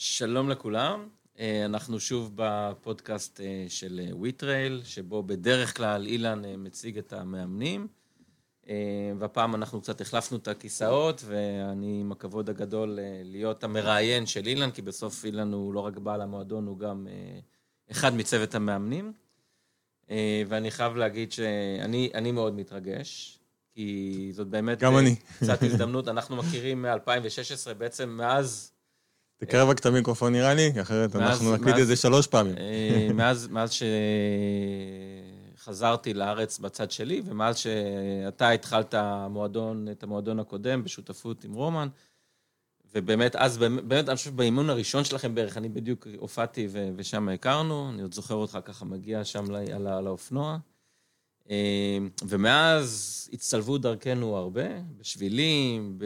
שלום לכולם, אה, אנחנו שוב בפודקאסט אה, של וויטרייל, שבו בדרך כלל אילן אה, מציג את המאמנים, והפעם אנחנו קצת החלפנו את הכיסאות, ואני עם הכבוד הגדול להיות המראיין של אילן, כי בסוף אילן הוא לא רק בעל המועדון, הוא גם אחד מצוות המאמנים. ואני חייב להגיד שאני מאוד מתרגש, כי זאת באמת... גם אני. קצת הזדמנות, אנחנו מכירים מ-2016, בעצם מאז... תקרב רק את המיקרופון נראה לי, אחרת אנחנו נקליט את זה שלוש פעמים. אה, מאז שחזרתי לארץ בצד שלי, ומאז שאתה התחלת המועדון, את המועדון הקודם בשותפות עם רומן, ובאמת, אז באמת, אני חושב באימון הראשון שלכם בערך, אני בדיוק הופעתי ושם הכרנו, אני עוד זוכר אותך ככה מגיע שם על האופנוע. אה, ומאז הצטלבו דרכנו הרבה, בשבילים,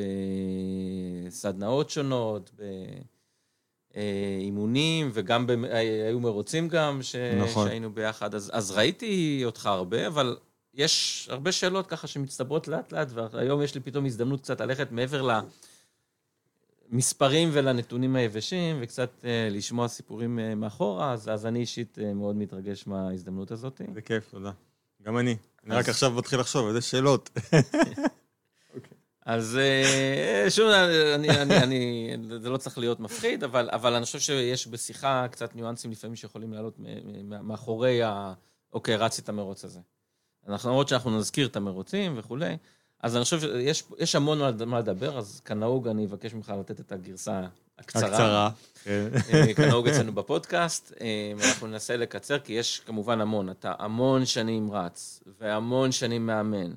בסדנאות שונות, אה, אימונים, וגם במ... אה, היו מרוצים גם ש... נכון. שהיינו ביחד. אז, אז ראיתי אותך הרבה, אבל יש הרבה שאלות ככה שמצטברות לאט-לאט, והיום יש לי פתאום הזדמנות קצת ללכת מעבר למספרים ולנתונים היבשים, וקצת אה, לשמוע סיפורים אה, מאחורה, אז, אז אני אישית אה, מאוד מתרגש מההזדמנות הזאת. זה כיף, תודה. גם אני. אז... אני רק עכשיו מתחיל לחשוב, איזה שאלות. אז אה, שוב, אני, אני, אני, זה לא צריך להיות מפחיד, אבל, אבל אני חושב שיש בשיחה קצת ניואנסים לפעמים שיכולים לעלות מאחורי ה... אוקיי, רצתי את המרוץ הזה. אנחנו למרות שאנחנו נזכיר את המרוצים וכולי, אז אני חושב שיש המון מה לדבר, אז כנהוג אני אבקש ממך לתת את הגרסה הקצרה. הקצרה, כן. אה, כנהוג אצלנו בפודקאסט, אה, ואנחנו ננסה לקצר, כי יש כמובן המון. אתה המון שנים רץ, והמון שנים מאמן.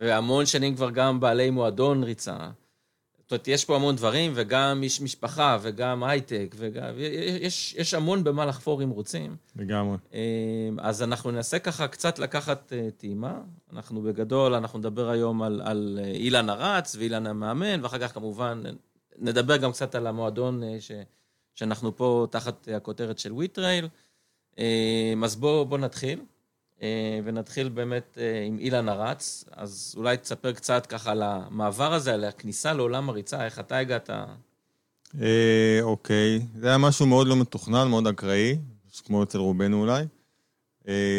והמון שנים כבר גם בעלי מועדון ריצה. זאת אומרת, יש פה המון דברים, וגם איש משפחה, וגם הייטק, וגם... יש, יש המון במה לחפור אם רוצים. לגמרי. אה, אז אנחנו ננסה ככה קצת לקחת אה, טעימה. אנחנו בגדול, אנחנו נדבר היום על, על אה, אילן הרץ ואילן המאמן, ואחר כך כמובן נדבר גם קצת על המועדון ש, שאנחנו פה תחת הכותרת של וויטרייל. אז בואו בוא נתחיל. אה, ונתחיל באמת אה, עם אילן הרץ. אז אולי תספר קצת ככה על המעבר הזה, על הכניסה לעולם הריצה, איך אתה הגעת? אה, אוקיי, זה היה משהו מאוד לא מתוכנן, מאוד אקראי, כמו אצל רובנו אולי.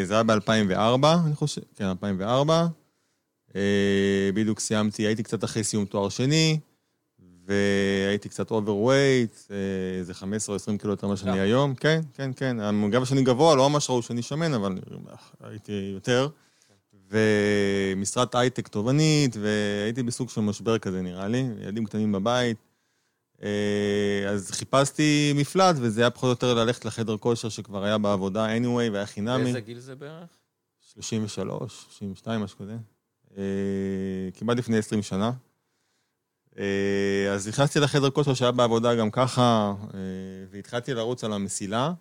זה היה ב-2004, אני חושב, כן, 2004. בדיוק סיימתי, הייתי קצת אחרי סיום תואר שני. והייתי קצת overweight, איזה 15 או 20 קילו יותר ממה שאני היום. כן, כן, כן. גם שאני גבוה, לא ממש ראו שאני שמן, אבל הייתי יותר. ומשרת הייטק תובענית, והייתי בסוג של משבר כזה, נראה לי. ילדים קטנים בבית. אה, אז חיפשתי מפלט, וזה היה פחות או יותר ללכת לחדר כושר שכבר היה בעבודה anyway, והיה חינמי. באיזה גיל זה בערך? 33, 32, משהו כזה. אה, כמעט לפני 20 שנה. אה, אז נכנסתי לחדר כושר שהיה בעבודה גם ככה, אה, והתחלתי לרוץ על המסילה,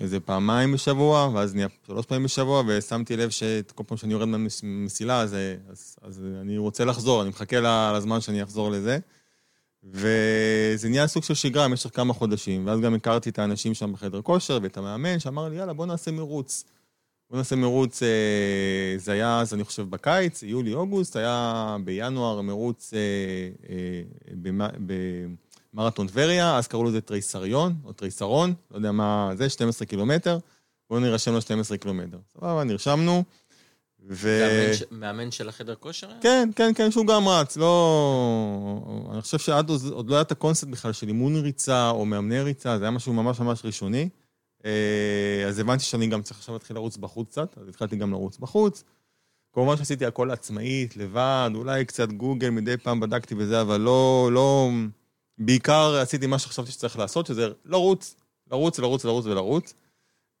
איזה פעמיים בשבוע, ואז נהיה שלוש פעמים בשבוע, ושמתי לב שכל פעם שאני יורד מהמסילה, אז, אז, אז אני רוצה לחזור, אני מחכה לזמן שאני אחזור לזה. וזה נהיה סוג של שגרה במשך כמה חודשים, ואז גם הכרתי את האנשים שם בחדר כושר ואת המאמן, שאמר לי, יאללה, בוא נעשה מרוץ. בוא נעשה מרוץ, אה, זה היה אז, אני חושב, בקיץ, יולי-אוגוסט, היה בינואר מרוץ אה, אה, במרתון טבריה, אז קראו לזה טרייסריון, או טרייסרון, לא יודע מה זה, 12 קילומטר, בואו נרשם לו 12 קילומטר. סבבה, נרשמנו. ו... מאמן של החדר כושר? כן, כן, כן, שהוא גם רץ, לא... אני חושב שאז עוד לא היה את הקונספט בכלל של אימון ריצה או מאמני ריצה, זה היה משהו ממש ממש ראשוני. אה, אז הבנתי שאני גם צריך עכשיו להתחיל לרוץ בחוץ קצת, אז התחלתי גם לרוץ בחוץ. כמובן שעשיתי הכל עצמאית, לבד, אולי קצת גוגל, מדי פעם בדקתי וזה, אבל לא, לא... בעיקר עשיתי מה שחשבתי שצריך לעשות, שזה לרוץ, לרוץ, לרוץ, לרוץ ולרוץ.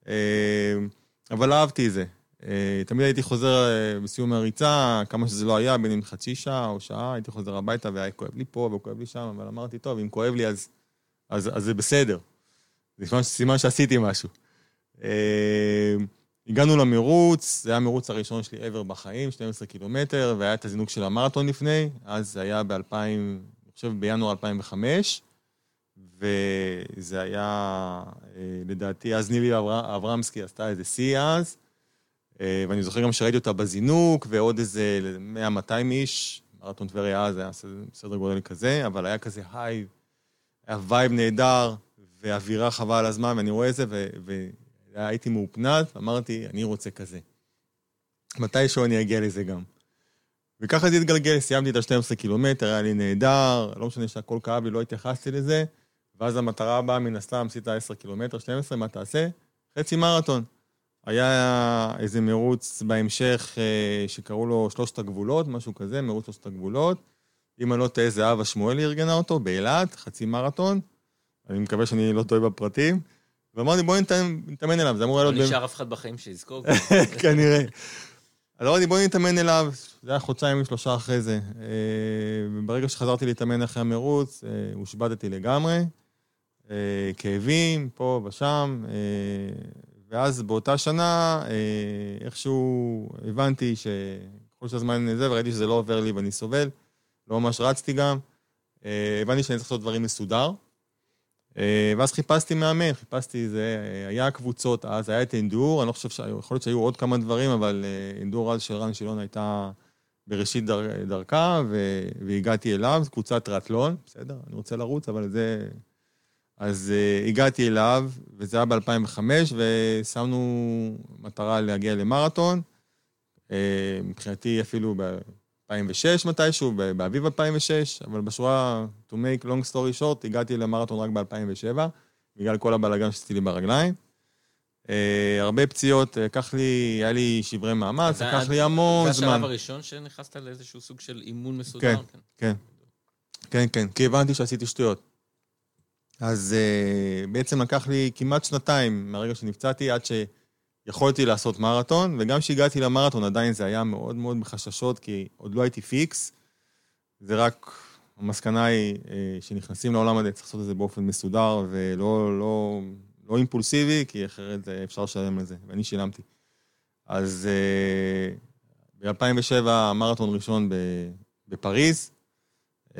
אה, אבל אהבתי את זה. אה, תמיד הייתי חוזר בסיום הריצה, כמה שזה לא היה, בין אם חצי שעה או שעה, הייתי חוזר הביתה והיה כואב לי פה וכואב לי שם, אבל אמרתי, טוב, אם כואב לי אז, אז, אז זה בסדר. זה סימן שעשיתי משהו. אה, הגענו למרוץ, זה היה המרוץ הראשון שלי ever בחיים, 12 קילומטר, והיה את הזינוק של המרתון לפני, אז זה היה ב-2000, אני חושב בינואר 2005, וזה היה, אה, לדעתי, אז נילי אברמסקי עשתה איזה שיא אז, אה, ואני זוכר גם שראיתי אותה בזינוק, ועוד איזה 100-200 איש, מרתון טבריה אז היה סדר גודל כזה, אבל היה כזה high, היה vibe נהדר, ואווירה חבל על הזמן, ואני רואה את זה, והייתי מהופנט, אמרתי, אני רוצה כזה. מתישהו אני אגיע לזה גם. וככה זה התגלגל, סיימתי את ה-12 קילומטר, היה לי נהדר, לא משנה שהכל כאב לי, לא התייחסתי לזה, ואז המטרה הבאה, מן הסתם, עשית 10 קילומטר, 12, מה תעשה? חצי מרתון. היה איזה מרוץ בהמשך אה, שקראו לו שלושת הגבולות, משהו כזה, מרוץ שלושת הגבולות. אם אני לא טועה, זהבה שמואלי ארגנה אותו, באילת, חצי מרתון. אני מקווה שאני לא טועה בפרטים. ואמרתי, בואי נתאמן אליו, זה אמור להיות... לא נשאר אף אחד בחיים שיזכור. כנראה. אז אמרתי, בואי נתאמן אליו, זה היה חודשיים, שלושה אחרי זה. אה, וברגע שחזרתי להתאמן אחרי המרוץ, אה, הושבדתי לגמרי. כאבים, פה ושם. ואז באותה שנה, אה, איכשהו הבנתי שככל שהזמן זה, וראיתי שזה לא עובר לי ואני סובל, לא ממש רצתי גם, אה, הבנתי שאני צריך לעשות דברים מסודר. אה, ואז חיפשתי מאמן, חיפשתי, זה היה קבוצות אז, היה את אינדור, אני לא חושב, יכול להיות שהיו עוד כמה דברים, אבל אינדור אז של רן שילון הייתה בראשית דר, דרכה, והגעתי אליו, קבוצת טריאטלון, בסדר, אני רוצה לרוץ, אבל זה אז uh, הגעתי אליו, וזה היה ב-2005, ושמנו מטרה להגיע למרתון. Uh, מבחינתי אפילו ב-2006 מתישהו, באביב 2006, אבל בשורה, to make long story short, הגעתי למרתון רק ב-2007, בגלל כל הבלאגן שעשיתי לי ברגליים. Uh, הרבה פציעות, לקח uh, לי, היה לי שברי מאמץ, לקח לי המון זמן. זה השלב הראשון שנכנסת לאיזשהו סוג של אימון מסודר? כן, כן. כן, כן, כי הבנתי שעשיתי שטויות. אז uh, בעצם לקח לי כמעט שנתיים מהרגע שנפצעתי עד שיכולתי לעשות מרתון, וגם כשהגעתי למרתון עדיין זה היה מאוד מאוד בחששות, כי עוד לא הייתי פיקס. זה רק, המסקנה היא uh, שנכנסים לעולם הזה, צריך לעשות את זה באופן מסודר ולא לא, לא אימפולסיבי, כי אחרת אפשר לשלם לזה, ואני שילמתי. אז uh, ב-2007 מרתון ראשון בפריז, uh,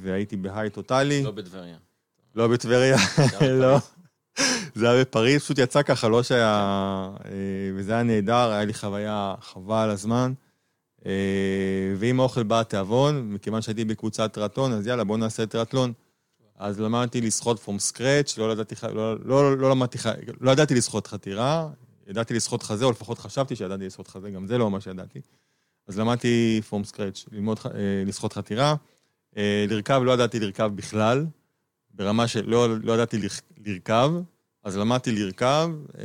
והייתי בהיי טוטאלי. לא בטבריה. לא בטבריה, לא. זה היה בפריז, פשוט יצא ככה, לא שהיה... אה, וזה היה נהדר, היה לי חוויה חבל על הזמן. אה, ועם האוכל בא התיאבון, מכיוון שהייתי בקבוצת טריאטלון, אז יאללה, בואו נעשה טריאטלון. אז למדתי לשחות from scratch, לא ידעתי, לא, לא, לא למדתי, לא ידעתי לשחות חתירה, ידעתי לשחות חזה, או לפחות חשבתי שידעתי לשחות חזה, גם זה לא מה שידעתי. אז למדתי from scratch, ללמוד אה, לשחות חתירה. לרכב, לא ידעתי לרכב בכלל. ברמה שלא לא ידעתי לרכב, אז למדתי לרכב אה,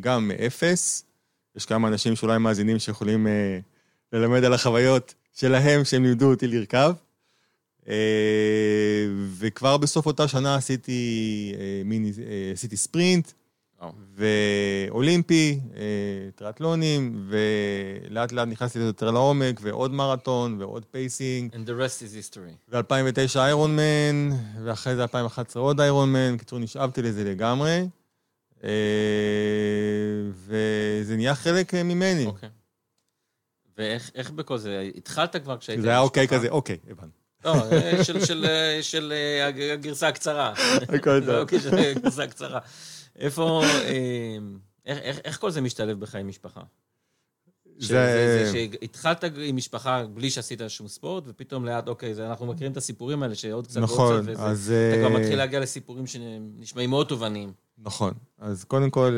גם מאפס. יש כמה אנשים שאולי מאזינים שיכולים אה, ללמד על החוויות שלהם, שהם לימדו אותי לרכב. אה, וכבר בסוף אותה שנה עשיתי, מיני, עשיתי ספרינט, ואולימפי, טריאטלונים, ולאט לאט נכנסתי יותר לעומק, ועוד מרתון, ועוד pacing. And the rest is history. ו-2009 Ironman, ואחרי זה 2011 עוד איירון מן. בקיצור, נשאבתי לזה לגמרי, וזה נהיה חלק ממני. אוקיי. ואיך בכל זה? התחלת כבר כשהיית... זה היה אוקיי כזה, אוקיי, הבנתי. לא, של הגרסה הקצרה. הכל טוב. אוקיי, הגרסה הקצרה. איפה, אה, איך, איך, איך כל זה משתלב בחיים משפחה? זה... שהתחלת עם משפחה בלי שעשית שום ספורט, ופתאום לאט, אוקיי, זה, אנחנו מכירים את הסיפורים האלה, שעוד קצת נכון, ועוד קצת, אז... אתה כבר אה, מתחיל להגיע לסיפורים שנשמעים מאוד תובעניים. נכון. אז קודם כל,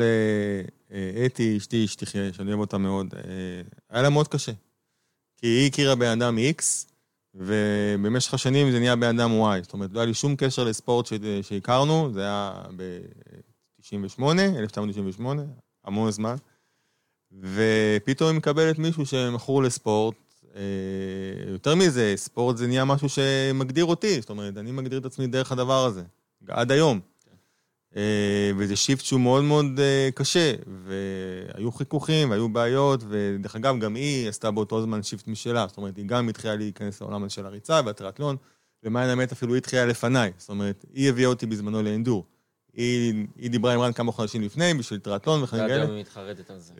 אה, אתי, אשתי, אשתי, שאני אוהב אותה מאוד, היה לה מאוד קשה. כי היא הכירה בן אדם X, ובמשך השנים זה נהיה בן אדם Y. זאת אומרת, לא היה לי שום קשר לספורט שהכרנו, זה היה 98, 1998, המון זמן, ופתאום היא מקבלת מישהו שמכור לספורט. אה, יותר מזה, ספורט זה נהיה משהו שמגדיר אותי, זאת אומרת, אני מגדיר את עצמי דרך הדבר הזה, עד היום. אה, וזה shift שהוא מאוד מאוד אה, קשה, והיו חיכוכים, והיו בעיות, ודרך אגב, גם היא עשתה באותו זמן shift משלה, זאת אומרת, היא גם התחילה להיכנס לעולם של הריצה והטריאטלון, למען האמת אפילו היא התחילה לפניי, זאת אומרת, היא הביאה אותי בזמנו ל Endure. היא, היא דיברה עם רן כמה חודשים לפני, בשביל טריאטלון וכן כאלה. אתה מתחרטת על זה.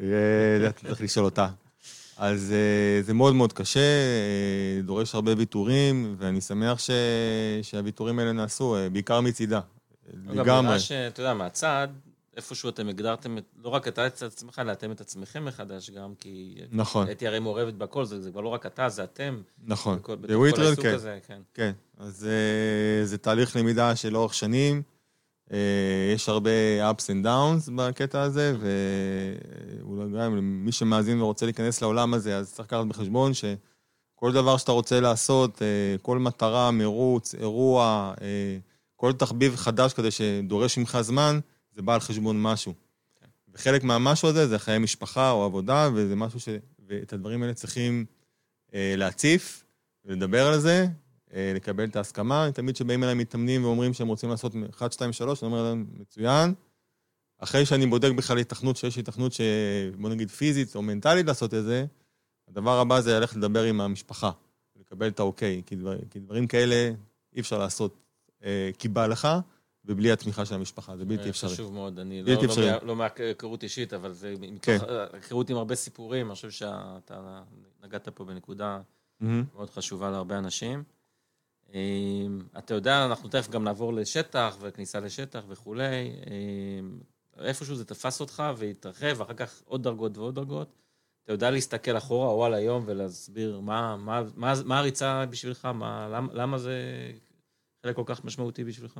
צריך לשאול אותה. אז אה, זה מאוד מאוד קשה, אה, דורש הרבה ויתורים, ואני שמח ש... שהוויתורים האלה נעשו, אה, בעיקר מצידה. לגמרי. גם נראה שאתה יודע, מהצד, איפשהו אתם הגדרתם, לא רק אתה את עצמך, אלא אתם את עצמכם מחדש גם, כי... נכון. הייתי הרי מעורבת בכל, זה, זה כבר לא רק אתה, זה אתם. נכון. בוויטרל, כן. הזה, כן. כן. אז זה תהליך למידה של אורך שנים. אה, יש הרבה ups and downs בקטע הזה, ואולי גם שמאזין ורוצה להיכנס לעולם הזה, אז צריך לקחת בחשבון שכל דבר שאתה רוצה לעשות, אה, כל מטרה, מרוץ, אירוע, אה, כל תחביב חדש כזה שדורש ממך זמן, זה בא על חשבון משהו. וחלק מהמשהו הזה זה חיי משפחה או עבודה, וזה משהו ש... ואת הדברים האלה צריכים להציף ולדבר על זה, לקבל את ההסכמה. תמיד כשבאים אליי מתאמנים ואומרים שהם רוצים לעשות 1, 2, 3, אני אומר להם, מצוין. אחרי שאני בודק בכלל התכנות, שיש התכנות ש... בוא נגיד פיזית או מנטלית לעשות את זה, הדבר הבא זה ללכת לדבר עם המשפחה, לקבל את האוקיי, כי, דבר, כי דברים כאלה אי אפשר לעשות אה, כי בא לך, ובלי התמיכה של המשפחה, זה בלתי אפשרי. חשוב מאוד, אני לא, אפשרי. לא, לא מהיכרות אישית, אבל זה כן. מתוך היכרות עם הרבה סיפורים, אני חושב שאתה נגעת פה בנקודה מהמם. מאוד חשובה להרבה אנשים. אה, אתה יודע, אנחנו תכף גם נעבור לשטח וכניסה לשטח וכולי. אה, איפשהו זה תפס אותך והתרחב, ואחר כך עוד דרגות ועוד דרגות. אתה יודע להסתכל אחורה או על היום ולהסביר מה, מה, מה, מה הריצה בשבילך, מה, למה, למה זה חלק כל כך משמעותי בשבילך?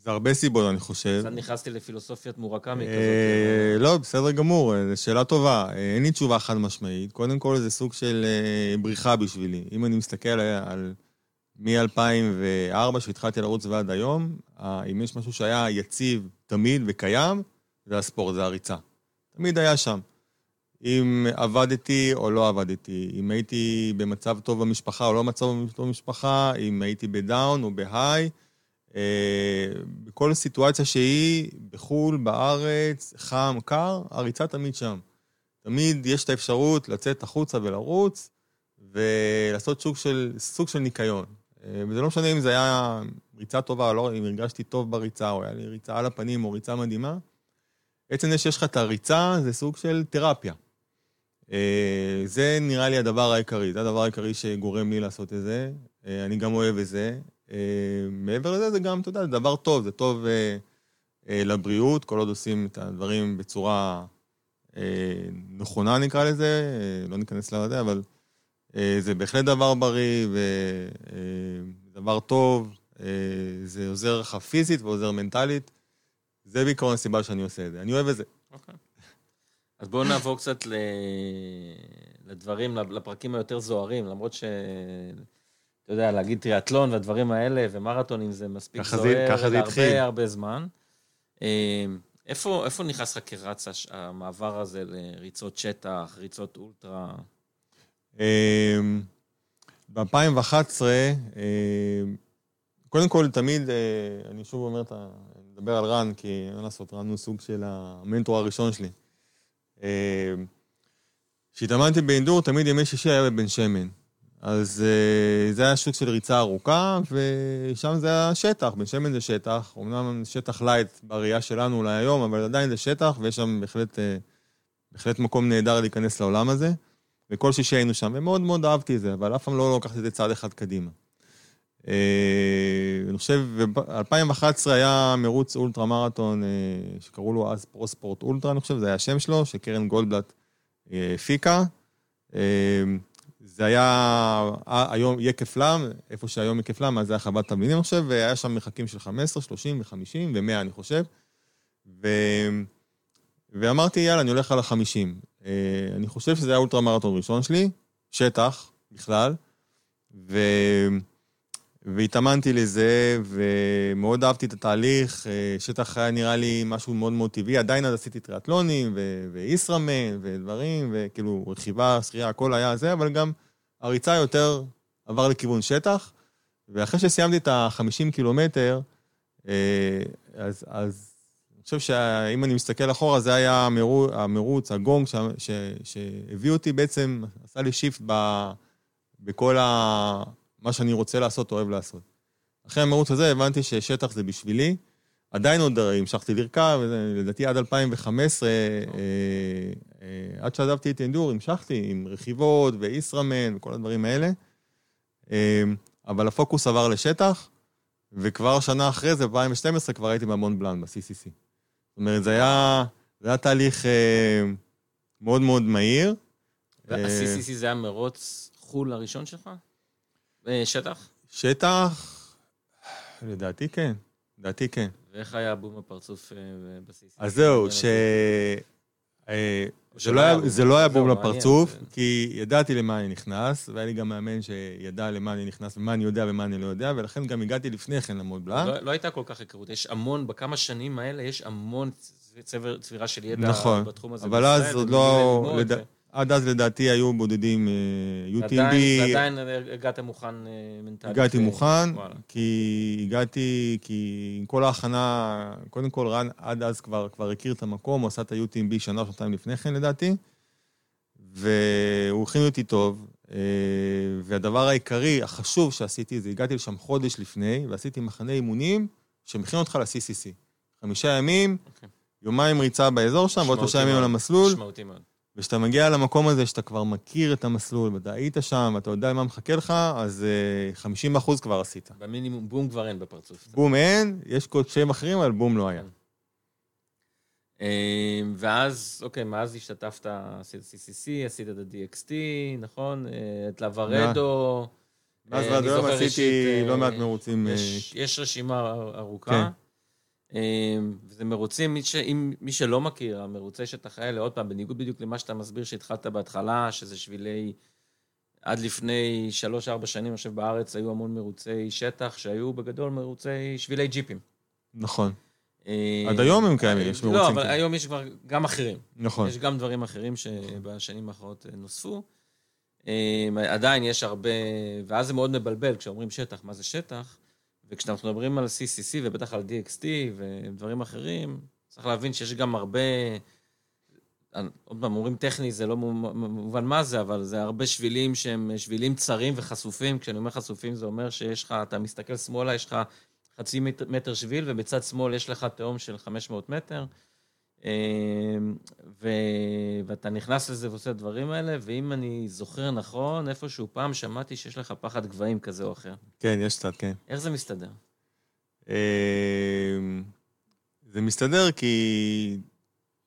אה, זה הרבה סיבות, אני חושב. קצת נכנסתי לפילוסופיית מורקמי כזאת. אה, לא, בסדר גמור, אה, זו שאלה טובה. אה, אין לי תשובה חד משמעית. קודם כל, זה סוג של אה, בריחה בשבילי. אם אני מסתכל על- על מ-2004, שהתחלתי לרוץ ועד היום, אה, אם יש משהו שהיה יציב תמיד וקיים, זה הספורט, זה הריצה. תמיד היה שם. אם עבדתי או לא עבדתי, אם הייתי במצב טוב במשפחה או לא במצב טוב במשפחה, אם הייתי בדאון או בהיי, אה, בכל סיטואציה שהיא, בחו"ל, בארץ, חם, קר, הריצה תמיד שם. תמיד יש את האפשרות לצאת החוצה ולרוץ, ולעשות סוג של, סוג של ניקיון. אה, וזה לא משנה אם זה היה ריצה טובה או לא, אם הרגשתי טוב בריצה, או היה לי ריצה על הפנים או ריצה מדהימה. עצם זה שיש לך את הריצה, זה סוג של תרפיה. אה, זה נראה לי הדבר העיקרי, זה הדבר העיקרי שגורם לי לעשות את זה. אה, אני גם אוהב את זה. אה, מעבר לזה, זה גם, אתה יודע, זה דבר טוב, זה טוב אה, אה, לבריאות, כל עוד עושים את הדברים בצורה נכונה, נקרא לזה, לא ניכנס לזה, אבל זה בהחלט דבר בריא ודבר טוב, זה עוזר לך פיזית ועוזר מנטלית. זה בעיקרון הסיבה שאני עושה את זה. אני אוהב את זה. אוקיי. אז בואו נעבור קצת. לדברים, לפרקים היותר זוהרים, למרות ש... אתה יודע, להגיד טריאטלון והדברים האלה, ומרתונים זה מספיק זוהר, זה התחיל. להרבה הרבה זמן. אה, איפה, איפה נכנס לך כרץ המעבר הזה לריצות שטח, ריצות אולטרה? ב-2011, קודם כל, תמיד, אה, אני שוב אומר, את ה- אני מדבר על רן, כי אין מה לעשות, רן הוא סוג של המנטור הראשון שלי. כשהתאמנתי ב Endure, תמיד ימי שישי היה בבן שמן. אז אה, זה היה שוק של ריצה ארוכה, ושם זה היה שטח, בן שמן זה שטח, אמנם שטח light בראייה שלנו אולי היום, אבל עדיין זה שטח, ויש שם בהחלט, אה, בהחלט מקום נהדר להיכנס לעולם הזה. וכל שישי היינו שם, ומאוד מאוד אהבתי את זה, אבל אף פעם לא לקחתי את זה צעד אחד קדימה. אה, אני חושב, ב-2011 היה מרוץ אולטרה מרתון, שקראו לו אז פרוספורט אולטרה, אני חושב, זה היה השם שלו, שקרן גולדבלט הפיקה. זה היה אה, היום יקף לם, איפה שהיום יקף לם, אז זה היה חוות תבלינים, אני חושב, והיה שם מרחקים של 15, 30 ו-50 ו-100, אני חושב. ו... ואמרתי, יאללה, אני הולך על החמישים. אה, אני חושב שזה היה אולטרה מרתון ראשון שלי, שטח בכלל, ו... והתאמנתי לזה, ומאוד אהבתי את התהליך. אה, שטח היה נראה לי משהו מאוד מאוד טבעי. עדיין אז עשיתי טריאטלונים, ו- וישראמן, ודברים, וכאילו רכיבה, שחייה, הכל היה זה, אבל גם הריצה יותר עבר לכיוון שטח. ואחרי שסיימתי את ה-50 קילומטר, אה, אז, אז אני חושב שאם אני מסתכל אחורה, זה היה המרוץ, המרוץ הגונג ש, ש, שהביא אותי בעצם, עשה לי שיפט ב, בכל ה, מה שאני רוצה לעשות, אוהב לעשות. אחרי המרוץ הזה הבנתי ששטח זה בשבילי. עדיין עוד המשכתי לרכב, לדעתי עד 2015, אה, אה, עד שעזבתי את אינדור, המשכתי עם רכיבות וישראמן וכל הדברים האלה. אה, אבל הפוקוס עבר לשטח, וכבר שנה אחרי זה, ב-2012, כבר הייתי במון בלאן, ב-CCC. זאת אומרת, זה היה, זה היה תהליך אה, מאוד מאוד מהיר. אה, וה-CCC זה היה מרוץ חו"ל הראשון שלך? אה, שטח? שטח, לדעתי כן, לדעתי כן. ואיך היה בום הפרצוף בסיס? אז זהו, ש... זה לא, היה, זה לא היה בום לפרצוף, כי ידעתי למה אני נכנס, והיה לי גם מאמן שידע למה אני נכנס, ומה אני יודע ומה אני לא יודע, ולכן גם הגעתי לפני כן למוד בלאנק. לא, לא הייתה כל כך היכרות, יש המון, בכמה שנים האלה יש המון צבירה של ידע נכון, בתחום הזה. אבל אז עוד לא... לד... עד אז לדעתי היו בודדים UTMB. עדיין, ועדיין הגעת מוכן מנטלית. הגעתי מוכן, וואלה. כי הגעתי, כי עם כל ההכנה, קודם כל רן עד אז כבר, כבר הכיר את המקום, הוא עשה את ה-UTMB שנה או שנתיים לפני כן לדעתי, והוא הכין אותי טוב, והדבר העיקרי, החשוב שעשיתי, זה הגעתי לשם חודש לפני, ועשיתי מחנה אימונים שמכין אותך ל-CCC. חמישה ימים, okay. אוקיי. יומיים ריצה באזור שם, ועוד שלושה ימים על המסלול. משמעותי מאוד. וכשאתה מגיע למקום הזה, שאתה כבר מכיר את המסלול, ואתה היית שם, ואתה יודע מה מחכה לך, אז 50 אה, אחוז כבר עשית. במינימום, בום כבר אין בפרצוף. בום אין, יש קודשיים אחרים, אבל בום לא היה. אה, ואז, אוקיי, מאז השתתפת, עשית CCC, עשית את ה-DXT, נכון? אה, את לוורדו. מאז ועד היום עשיתי לא מעט מרוצים. יש רשימה ארוכה. אמ, וזה מרוצים, מי, ש... מי שלא מכיר, המרוצי שטח האלה, עוד פעם, בניגוד בדיוק למה שאתה מסביר שהתחלת בהתחלה, שזה שבילי... עד לפני שלוש-ארבע שנים, אני חושב, בארץ היו המון מרוצי שטח, שהיו בגדול מרוצי שבילי ג'יפים. נכון. אמ, עד היום הם קיימים, יש מרוצים. לא, אבל כאלה. היום יש כבר גם אחרים. נכון. יש גם דברים אחרים שבשנים האחרונות נוספו. אמ, עדיין יש הרבה, ואז זה מאוד מבלבל כשאומרים שטח, מה זה שטח? וכשאנחנו מדברים על CCC ובטח על DXT ודברים אחרים, צריך להבין שיש גם הרבה, עוד פעם, אומרים טכני, זה לא מובן מה זה, אבל זה הרבה שבילים שהם שבילים צרים וחשופים. כשאני אומר חשופים, זה אומר שיש לך, אתה מסתכל שמאלה, יש לך חצי מטר שביל, ובצד שמאל יש לך תהום של 500 מטר. אמ, ו... ואתה נכנס לזה ועושה את הדברים האלה, ואם אני זוכר נכון, איפשהו פעם שמעתי שיש לך פחד גבהים כזה או אחר. כן, יש קצת, כן. איך זה מסתדר? אמ, זה מסתדר כי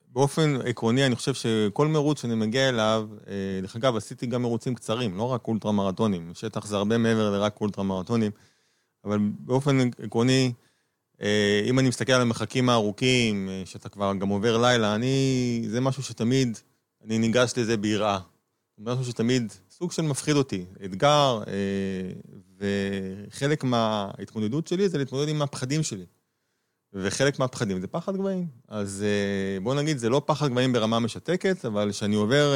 באופן עקרוני, אני חושב שכל מרוץ שאני מגיע אליו, אה, דרך אגב, עשיתי גם מרוצים קצרים, לא רק אולטרה מרתונים. שטח זה הרבה מעבר לרק אולטרה מרתונים, אבל באופן עקרוני, אם אני מסתכל על המרחקים הארוכים, אה, שאתה כבר גם עובר לילה, אני... זה משהו שתמיד, אני ניגש לזה ביראה. זה משהו שתמיד סוג של מפחיד אותי. אתגר, אה, וחלק מההתמודדות שלי זה להתמודד עם הפחדים שלי. וחלק מהפחדים זה פחד גבהים. אז בוא נגיד, זה לא פחד גבהים ברמה משתקת, אבל כשאני עובר,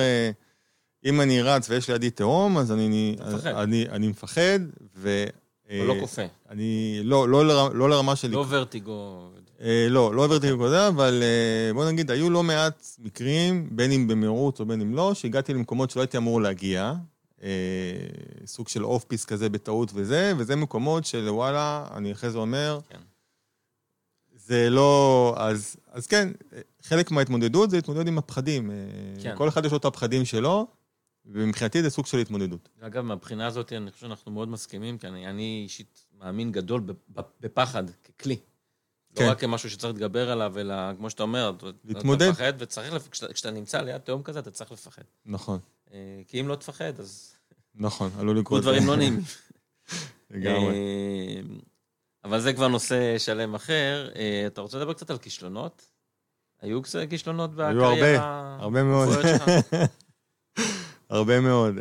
אם אני רץ ויש לידי תהום, אז אני, אני, אני מפחד, ו... או לא כופה. אני, לא, לא, לא, לרמה של... לא ורטיגו. אה, לא, לא ורטיגו כזה, אבל אה, בוא נגיד, היו לא מעט מקרים, בין אם במהירות או בין אם לא, שהגעתי למקומות שלא הייתי אמור להגיע. אה, סוג של אוף פיס כזה בטעות וזה, וזה מקומות של וואלה, אני אחרי זה אומר, כן. זה לא... אז, אז כן, חלק מההתמודדות זה להתמודד עם הפחדים. כן. כל אחד יש לו את הפחדים שלו, ומבחינתי זה סוג של התמודדות. אגב, מהבחינה הזאת, אני חושב שאנחנו מאוד מסכימים, כי אני, אני אישית מאמין גדול בפחד ככלי. לא כן. לא רק כמשהו שצריך להתגבר עליו, אלא כמו שאתה אומר, להתמודד. אתה מפחד, וצריך, כשאתה, כשאתה נמצא ליד תהום כזה, אתה צריך לפחד. נכון. אה, כי אם לא תפחד, אז... נכון, עלול לקרות. דברים לא נעימים. לגמרי. אה, אבל זה כבר נושא שלם אחר. אה, אתה רוצה לדבר קצת על כישלונות? היו כישלונות בקריירה? היו הרבה, הרבה מאוד. הרבה מאוד.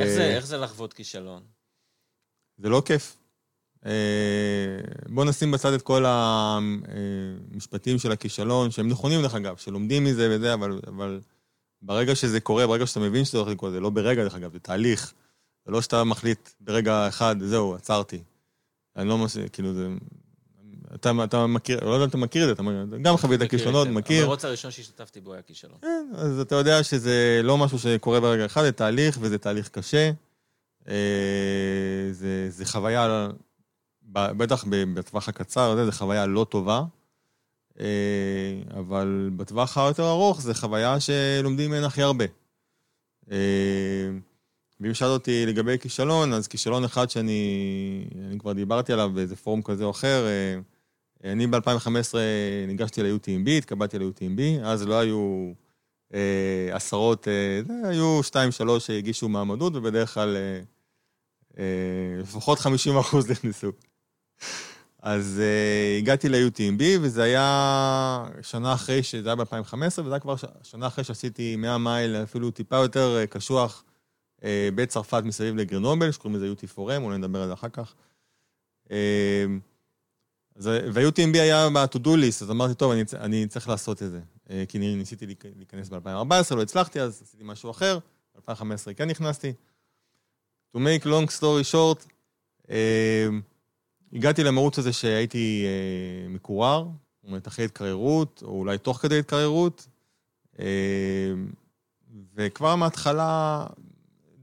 איך זה, איך זה לחוות כישלון? זה לא כיף. אה, בוא נשים בצד את כל המשפטים של הכישלון, שהם נכונים דרך אגב, שלומדים מזה וזה, אבל, אבל ברגע שזה קורה, ברגע שאתה מבין שזה הולך לקרות, זה לא ברגע דרך אגב, זה תהליך. זה לא שאתה מחליט ברגע אחד, זהו, עצרתי. אני לא מש... כאילו, זה... אתה, אתה מכיר, לא יודע אם אתה מכיר את זה, אתה גם חווית כישלונות, מכיר. המרוץ הראשון שהשתתפתי בו היה כישלון. כן, אז אתה יודע שזה לא משהו שקורה ברגע אחד, זה תהליך, וזה תהליך קשה. אה, זה, זה חוויה, בטח בטווח הקצר, זה חוויה לא טובה. אה, אבל בטווח היותר ארוך זה חוויה שלומדים ממנה הכי הרבה. אה, ואם שאלת אותי לגבי כישלון, אז כישלון אחד שאני כבר דיברתי עליו באיזה פורום כזה או אחר, אני ב-2015 ניגשתי ל-UTMB, התקבלתי ל-UTMB, אז לא היו אה, עשרות, אה, היו שתיים, שלוש שהגישו מעמדות, ובדרך כלל אה, אה, לפחות 50 אחוז נכנסו. אז uh, הגעתי ל-UTMB, וזה היה שנה אחרי, שזה היה ב-2015, וזה היה כבר ש... שנה אחרי שעשיתי 100 מייל, אפילו טיפה יותר uh, קשוח, uh, בצרפת מסביב לגרנובל, שקוראים לזה UT4M, אולי נדבר על זה אחר כך. Uh, וה-UTMB היה ב-to-do list, אז אמרתי, טוב, אני, אני צריך לעשות את זה. Uh, כי ניסיתי להיכנס ב-2014, לא הצלחתי, אז עשיתי משהו אחר, ב-2015 כן נכנסתי. To make long story short, uh, הגעתי למרוץ הזה שהייתי אה, מקורר, זאת אומרת, אחרי התקררות, או אולי תוך כדי התקררות, אה, וכבר מההתחלה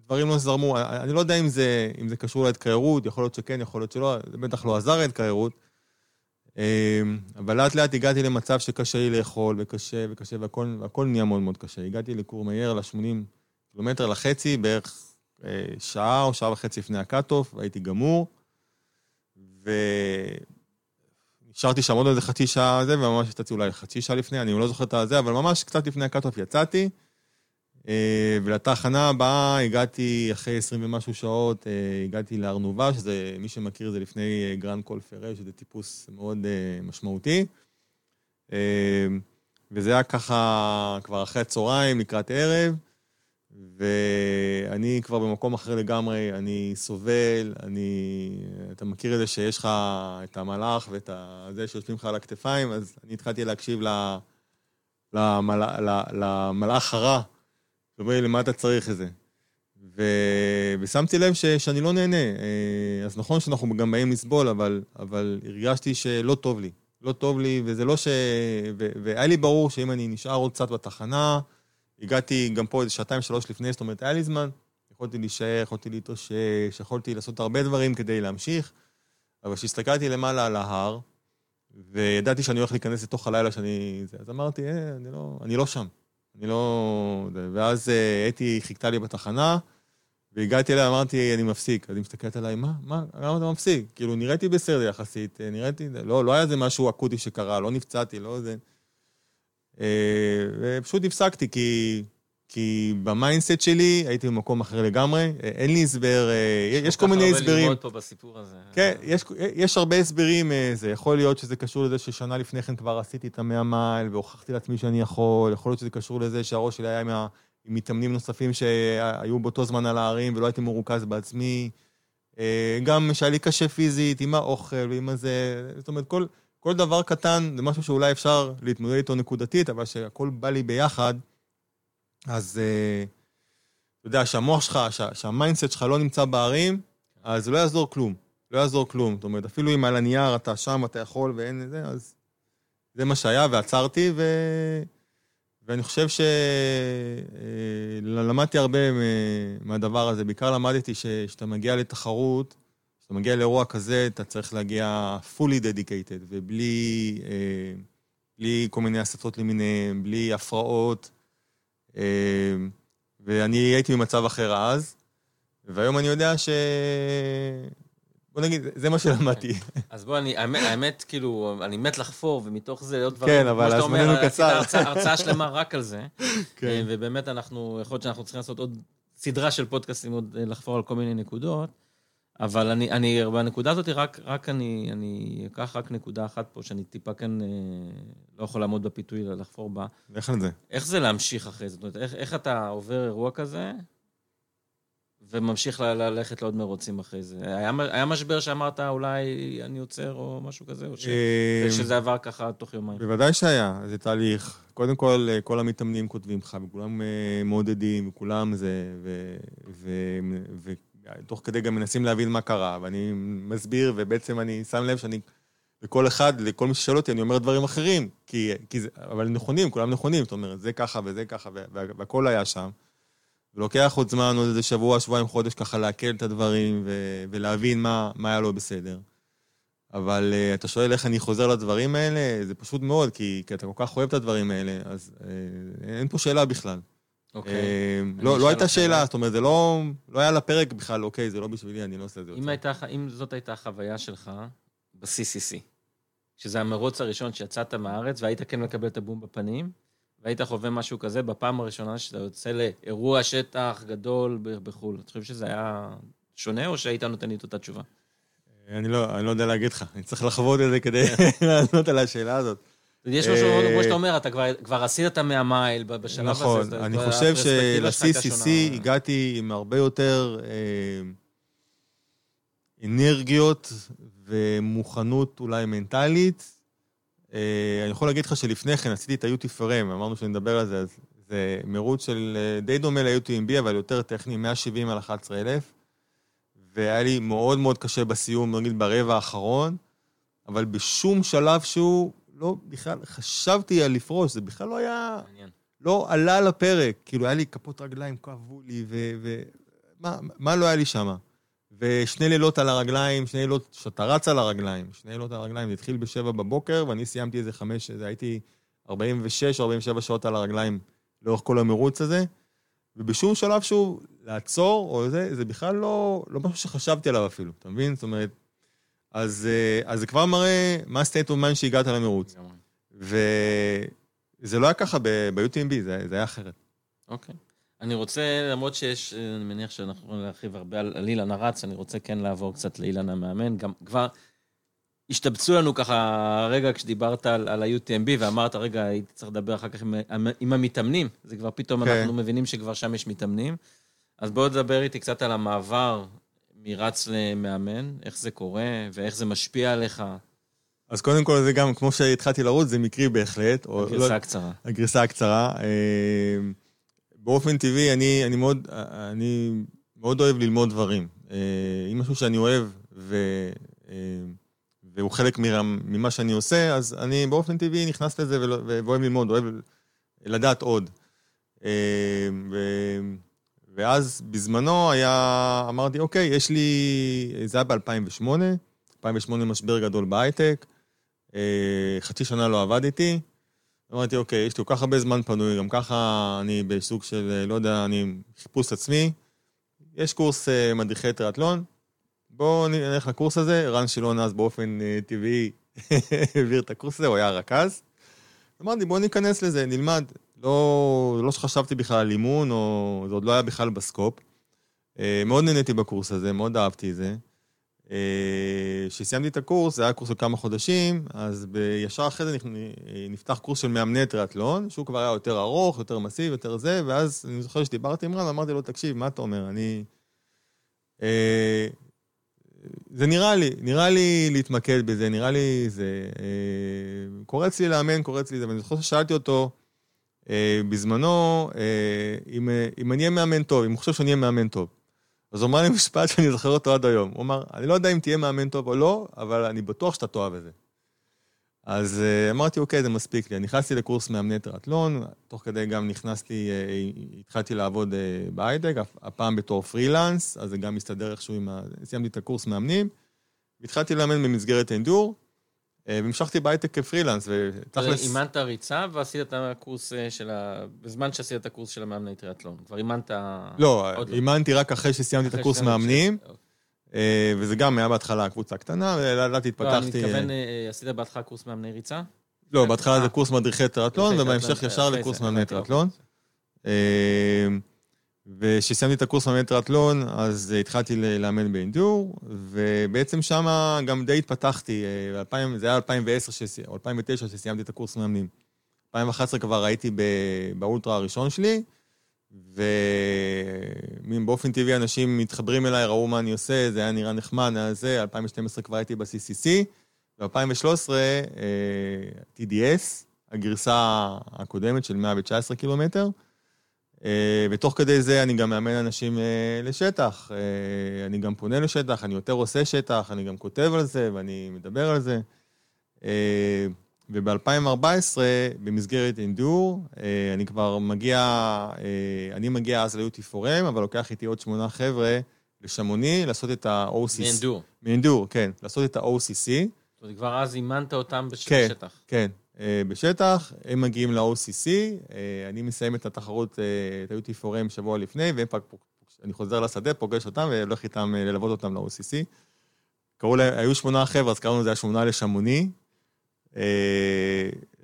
דברים לא זרמו. אני לא יודע אם זה, אם זה קשור להתקררות, יכול להיות שכן, יכול להיות שלא, זה בטח לא עזר להתקררות. אה, אבל לאט לאט הגעתי למצב שקשה לי לאכול, וקשה וקשה, והכל, והכל נהיה מאוד מאוד קשה. הגעתי לקורמייר, ל-80 קילומטר לחצי, בערך אה, שעה או שעה וחצי לפני ה cut-off, והייתי גמור. ונשארתי שם עוד איזה חצי שעה זה, וממש יצאתי אולי חצי שעה לפני, אני לא זוכר את הזה, אבל ממש קצת לפני ה cut-off יצאתי. אה, ולתחנה הבאה הגעתי אחרי 20 ומשהו שעות, אה, הגעתי לארנובה, שזה, מי שמכיר זה לפני אה, גרנד קול פרה, שזה טיפוס מאוד משמעותי. וזה היה ככה כבר אחרי הצהריים, לקראת ערב. ואני כבר במקום אחר לגמרי, אני סובל, אני... אתה מכיר את זה שיש לך את המלאך ואת זה שיושבים לך על הכתפיים, אז אני התחלתי להקשיב למל... למלאך הרע, שאומר לי, למה אתה צריך את זה? ו... ושמתי לב ש... שאני לא נהנה. אה, אז נכון שאנחנו גם באים לסבול, אבל, אבל הרגשתי שלא טוב לי. לא טוב לי, וזה לא ש... ו... והיה לי ברור שאם אני נשאר עוד קצת בתחנה, הגעתי גם פה איזה שעתיים, שלוש לפני, זאת אומרת, היה לי זמן. יכולתי להישאר, יכולתי להתאושש, יכולתי לעשות הרבה דברים כדי להמשיך, אבל כשהסתכלתי למעלה על ההר, וידעתי שאני הולך להיכנס לתוך הלילה שאני... אז אמרתי, אה, אני לא, אני לא שם. אני לא... ואז אה, אתי חיכתה לי בתחנה, והגעתי אליה, אמרתי, אני מפסיק. אז היא מסתכלת עליי, מה? מה? למה אתה מפסיק? כאילו, נראיתי בסדר יחסית, אה, נראיתי... לא, לא היה איזה משהו אקוטי שקרה, לא נפצעתי, לא זה... אה, ופשוט הפסקתי, כי, כי ב mindset שלי הייתי במקום אחר לגמרי, אה, אין לי הסבר, אה, יש כל מיני הסברים. יש כל כך הרבה ללמוד פה בסיפור הזה. כן, יש, יש הרבה הסברים, זה יכול להיות שזה קשור לזה ששנה לפני כן כבר עשיתי את המאה מייל והוכחתי לעצמי שאני יכול, יכול להיות שזה קשור לזה שהראש שלי היה עם, ה, עם מתאמנים נוספים שהיו באותו זמן על ההרים ולא הייתי מרוכז בעצמי. גם שהיה לי קשה פיזית, עם האוכל ועם הזה, זאת אומרת, כל... כל דבר קטן זה משהו שאולי אפשר להתמודד איתו נקודתית, אבל שהכל בא לי ביחד, אז uh, אתה יודע, שהמוח שלך, שה, שה mindset שלך לא נמצא בהרים, אז לא יעזור כלום. לא יעזור כלום. זאת אומרת, אפילו אם על הנייר אתה שם, אתה יכול ואין זה, אז זה מה שהיה, ועצרתי, ו... ואני חושב שלמדתי אה, הרבה מהדבר הזה. בעיקר למדתי שכשאתה מגיע לתחרות, כשאתה מגיע לאירוע כזה, אתה צריך להגיע fully dedicated, ובלי אה, בלי כל מיני הסתות למיניהם, בלי הפרעות. אה, ואני הייתי במצב אחר אז, והיום אני יודע ש... בוא נגיד, זה מה שלמדתי. אז בוא, אני, האמת, האמת, כאילו, אני מת לחפור, ומתוך זה עוד דברים, כן, אבל הזמננו קצר. עשית הרצאה שלמה רק על זה. כן. אה, ובאמת, אנחנו, יכול להיות שאנחנו צריכים לעשות עוד סדרה של פודקאסטים, עוד אה, לחפור על כל מיני נקודות. אבל אני, אני בנקודה הזאת, רק, רק אני, אני אקח רק נקודה אחת פה, שאני טיפה כן אה, לא יכול לעמוד בפיתוי לחפור בה. איך על זה? איך זה להמשיך אחרי זה? זאת אומרת, איך, איך אתה עובר אירוע כזה, וממשיך ללכת לעוד מרוצים אחרי זה? היה, היה משבר שאמרת, אולי אני עוצר או משהו כזה, או ש, אה, שזה עבר ככה תוך יומיים? בוודאי שהיה, זה תהליך. קודם כל, אה, כל המתאמנים כותבים לך, וכולם אה, מעודדים, וכולם זה, ו... ו, ו תוך כדי גם מנסים להבין מה קרה, ואני מסביר, ובעצם אני שם לב שאני, לכל אחד, לכל מי ששואל אותי, אני אומר דברים אחרים, כי, כי זה, אבל נכונים, כולם נכונים, זאת אומרת, זה ככה וזה ככה, והכל היה שם. ולוקח עוד זמן, עוד איזה שבוע, שבועיים, חודש, ככה לעכל את הדברים ו- ולהבין מה, מה היה לא בסדר. אבל uh, אתה שואל איך אני חוזר לדברים האלה, זה פשוט מאוד, כי, כי אתה כל כך אוהב את הדברים האלה, אז uh, אין פה שאלה בכלל. אוקיי. אה, לא, לא הייתה שאלה, זאת אומרת, זה לא, לא היה לפרק בכלל, אוקיי, זה לא בשבילי, אני לא עושה את זה. אם זאת הייתה החוויה שלך ב-CCC, שזה המרוץ הראשון שיצאת מהארץ והיית כן מקבל את הבום בפנים, והיית חווה משהו כזה בפעם הראשונה שאתה יוצא לאירוע שטח גדול בחו"ל, אתה חושב שזה היה שונה, או שהיית נותן לי את אותה תשובה? אני לא, אני לא יודע להגיד לך, אני צריך לחוות את זה כדי לענות על השאלה הזאת. יש משהו, כמו שאתה אומר, אתה כבר, עשית את המאה מייל בשלב הזה. נכון, אני חושב של-CCC הגעתי עם הרבה יותר אה, אנרגיות ומוכנות אולי מנטלית. אה, אני יכול להגיד לך שלפני כן עשיתי את ה-UT פרם, אמרנו שנדבר על זה, אז זה מירוץ של אה, די דומה ל-UTMB, אבל יותר טכני, 170 על 11,000. והיה לי מאוד מאוד קשה בסיום, נגיד ברבע האחרון, אבל בשום שלב שהוא לא, בכלל, חשבתי על לפרוש, זה בכלל לא היה... מעניין. לא עלה לפרק, כאילו, היה לי כפות רגליים, כאבו לי, ו... ו מה, מה לא היה לי שם? ושני לילות על הרגליים, שני לילות שאתה רץ על הרגליים, שני לילות על הרגליים, זה התחיל בשבע בבוקר, ואני סיימתי איזה חמש, זה הייתי 46 או 47 שעות על הרגליים לאורך כל המרוץ הזה, ובשום שלב שהוא לעצור, או זה, זה בכלל לא, לא משהו שחשבתי עליו אפילו, אתה מבין? זאת אומרת, אז, אה, אז זה כבר מראה מה state of mind שהגעת למרוץ. וזה לא היה ככה ב-UTMB, זה, זה היה אחרת. אוקיי. Okay. אני רוצה, למרות שיש, אני מניח שאנחנו יכולים להרחיב הרבה על, על אילן הרץ, אני רוצה כן לעבור קצת לאילן המאמן. גם כבר השתבצו לנו ככה רגע כשדיברת על, על ה-UTMB, ואמרת, רגע, הייתי צריך לדבר אחר כך עם, עם המתאמנים. זה כבר פתאום, okay. כן. אנחנו מבינים שכבר שם יש מתאמנים. אז בואו תדבר איתי קצת על המעבר מרץ למאמן, איך זה קורה ואיך זה משפיע עליך. אז קודם כל זה גם, כמו שהתחלתי לרוץ, זה מקרי בהחלט. הגרסה לא, הקצרה. הגרסה הקצרה. אה, באופן טבעי, אני, אני, מאוד, אני מאוד אוהב ללמוד דברים. אה, אם משהו שאני אוהב ו, אה, והוא חלק ממה שאני עושה, אז אני באופן טבעי נכנס לזה ואוהב ללמוד, אוהב לדעת עוד. ו... ואז בזמנו היה, אמרתי, אוקיי, יש לי, זה היה ב-2008, 2008 משבר גדול בהייטק, אה, חצי שנה לא עבדתי, אמרתי, אוקיי, יש לי כל כך הרבה זמן פנוי, גם ככה אני בסוג של, לא יודע, אני חיפוש עצמי, יש קורס אה, מדריכי טריאטלון, בואו נלך לקורס הזה, רן שילון אז באופן אה, טבעי העביר את הקורס הזה, הוא היה רכז. אמרתי, בואו ניכנס לזה, נלמד. לא, לא שחשבתי בכלל על אימון, או זה עוד לא היה בכלל בסקופ. אה, מאוד נהניתי בקורס הזה, מאוד אהבתי את זה. אה, כשסיימתי את הקורס, זה היה קורס של כמה חודשים, אז ישר אחרי זה נפתח קורס של מאמני טריאטלון, שהוא כבר היה יותר ארוך, יותר מסיב, יותר זה, ואז אני זוכר שדיברתי עם רן, אמרתי לו, תקשיב, מה אתה אומר? אני... אה, זה נראה לי, נראה לי להתמקד בזה, נראה לי זה... קורץ לי לאמן, קורץ לי זה, ואני זוכר ששאלתי אותו, בזמנו, אה, אם, אה, אם אני אהיה מאמן טוב, אם הוא חושב שאני אהיה מאמן טוב. אז הוא אמר לי משפט שאני זוכר אותו עד היום. הוא אמר, אני לא יודע אם תהיה מאמן טוב או לא, אבל אני בטוח שאתה תאהב את זה. אז אמרתי, אוקיי, זה מספיק לי. נכנסתי לקורס מאמני טראטלון, תוך כדי גם נכנסתי, התחלתי לעבוד בהייטק, הפעם בתור פרילנס, אז זה גם מסתדר איכשהו עם ה... סיימתי את הקורס מאמנים, והתחלתי לאמן במסגרת אנדור. אה, והמשכתי בהייטק כפרילנס, ותכלס... אימנת ריצה ועשית את הקורס אה, של ה... בזמן שעשית את הקורס של המאמני טריאטלון. כבר אימנת... לא, לא, אימנתי רק אחרי שסיימתי את הקורס מאמנים, אה, וזה גם היה בהתחלה קבוצה קטנה, ולאט התפתחתי... לא, אני מתכוון, עשית בהתחלה קורס מאמני ריצה? לא, בהתחלה זה קורס מדריכי טריאטלון, ובהמשך ישר לקורס מאמני טריאטלון. וכשסיימתי את הקורס מאמן טריאטלון, אז התחלתי לאמן באינדור, ובעצם שם גם די התפתחתי. אה, זה היה 2010 או 2009 שסיימתי את הקורס מאמנים. 2011 כבר הייתי באולטרה הראשון שלי, ובאופן טבעי אנשים מתחברים אליי, ראו מה אני עושה, זה היה נראה נחמד, היה זה, 2012 כבר הייתי ב-CCC, ב-2013 TDS, הגרסה הקודמת של 119 קילומטר. אה, ותוך כדי זה אני גם מאמן אנשים אה, לשטח. אה, אני גם פונה לשטח, אני יותר עושה שטח, אני גם כותב על זה ואני מדבר על זה. וב-2014, במסגרת אינדור, אני כבר מגיע, אני מגיע אז ליוטי פורם, אבל לוקח איתי עוד שמונה חבר'ה לשמוני, לעשות את ה-OCC. מאינדור. מאינדור, כן, לעשות את ה-OCC. זאת אומרת, כבר אז אימנת אותם בשטח. כן, כן. אה, בשטח, הם מגיעים ל-OCC, אה, אני מסיים את התחרות, אה, את ה-UT פורם שבוע לפני, ואני חוזר לשדה, פוגש אותם והולך איתם ללוות אותם ל-OCC. קראו להם, היו שמונה חבר'ה, אז קראנו לזה השמונה לשמוני.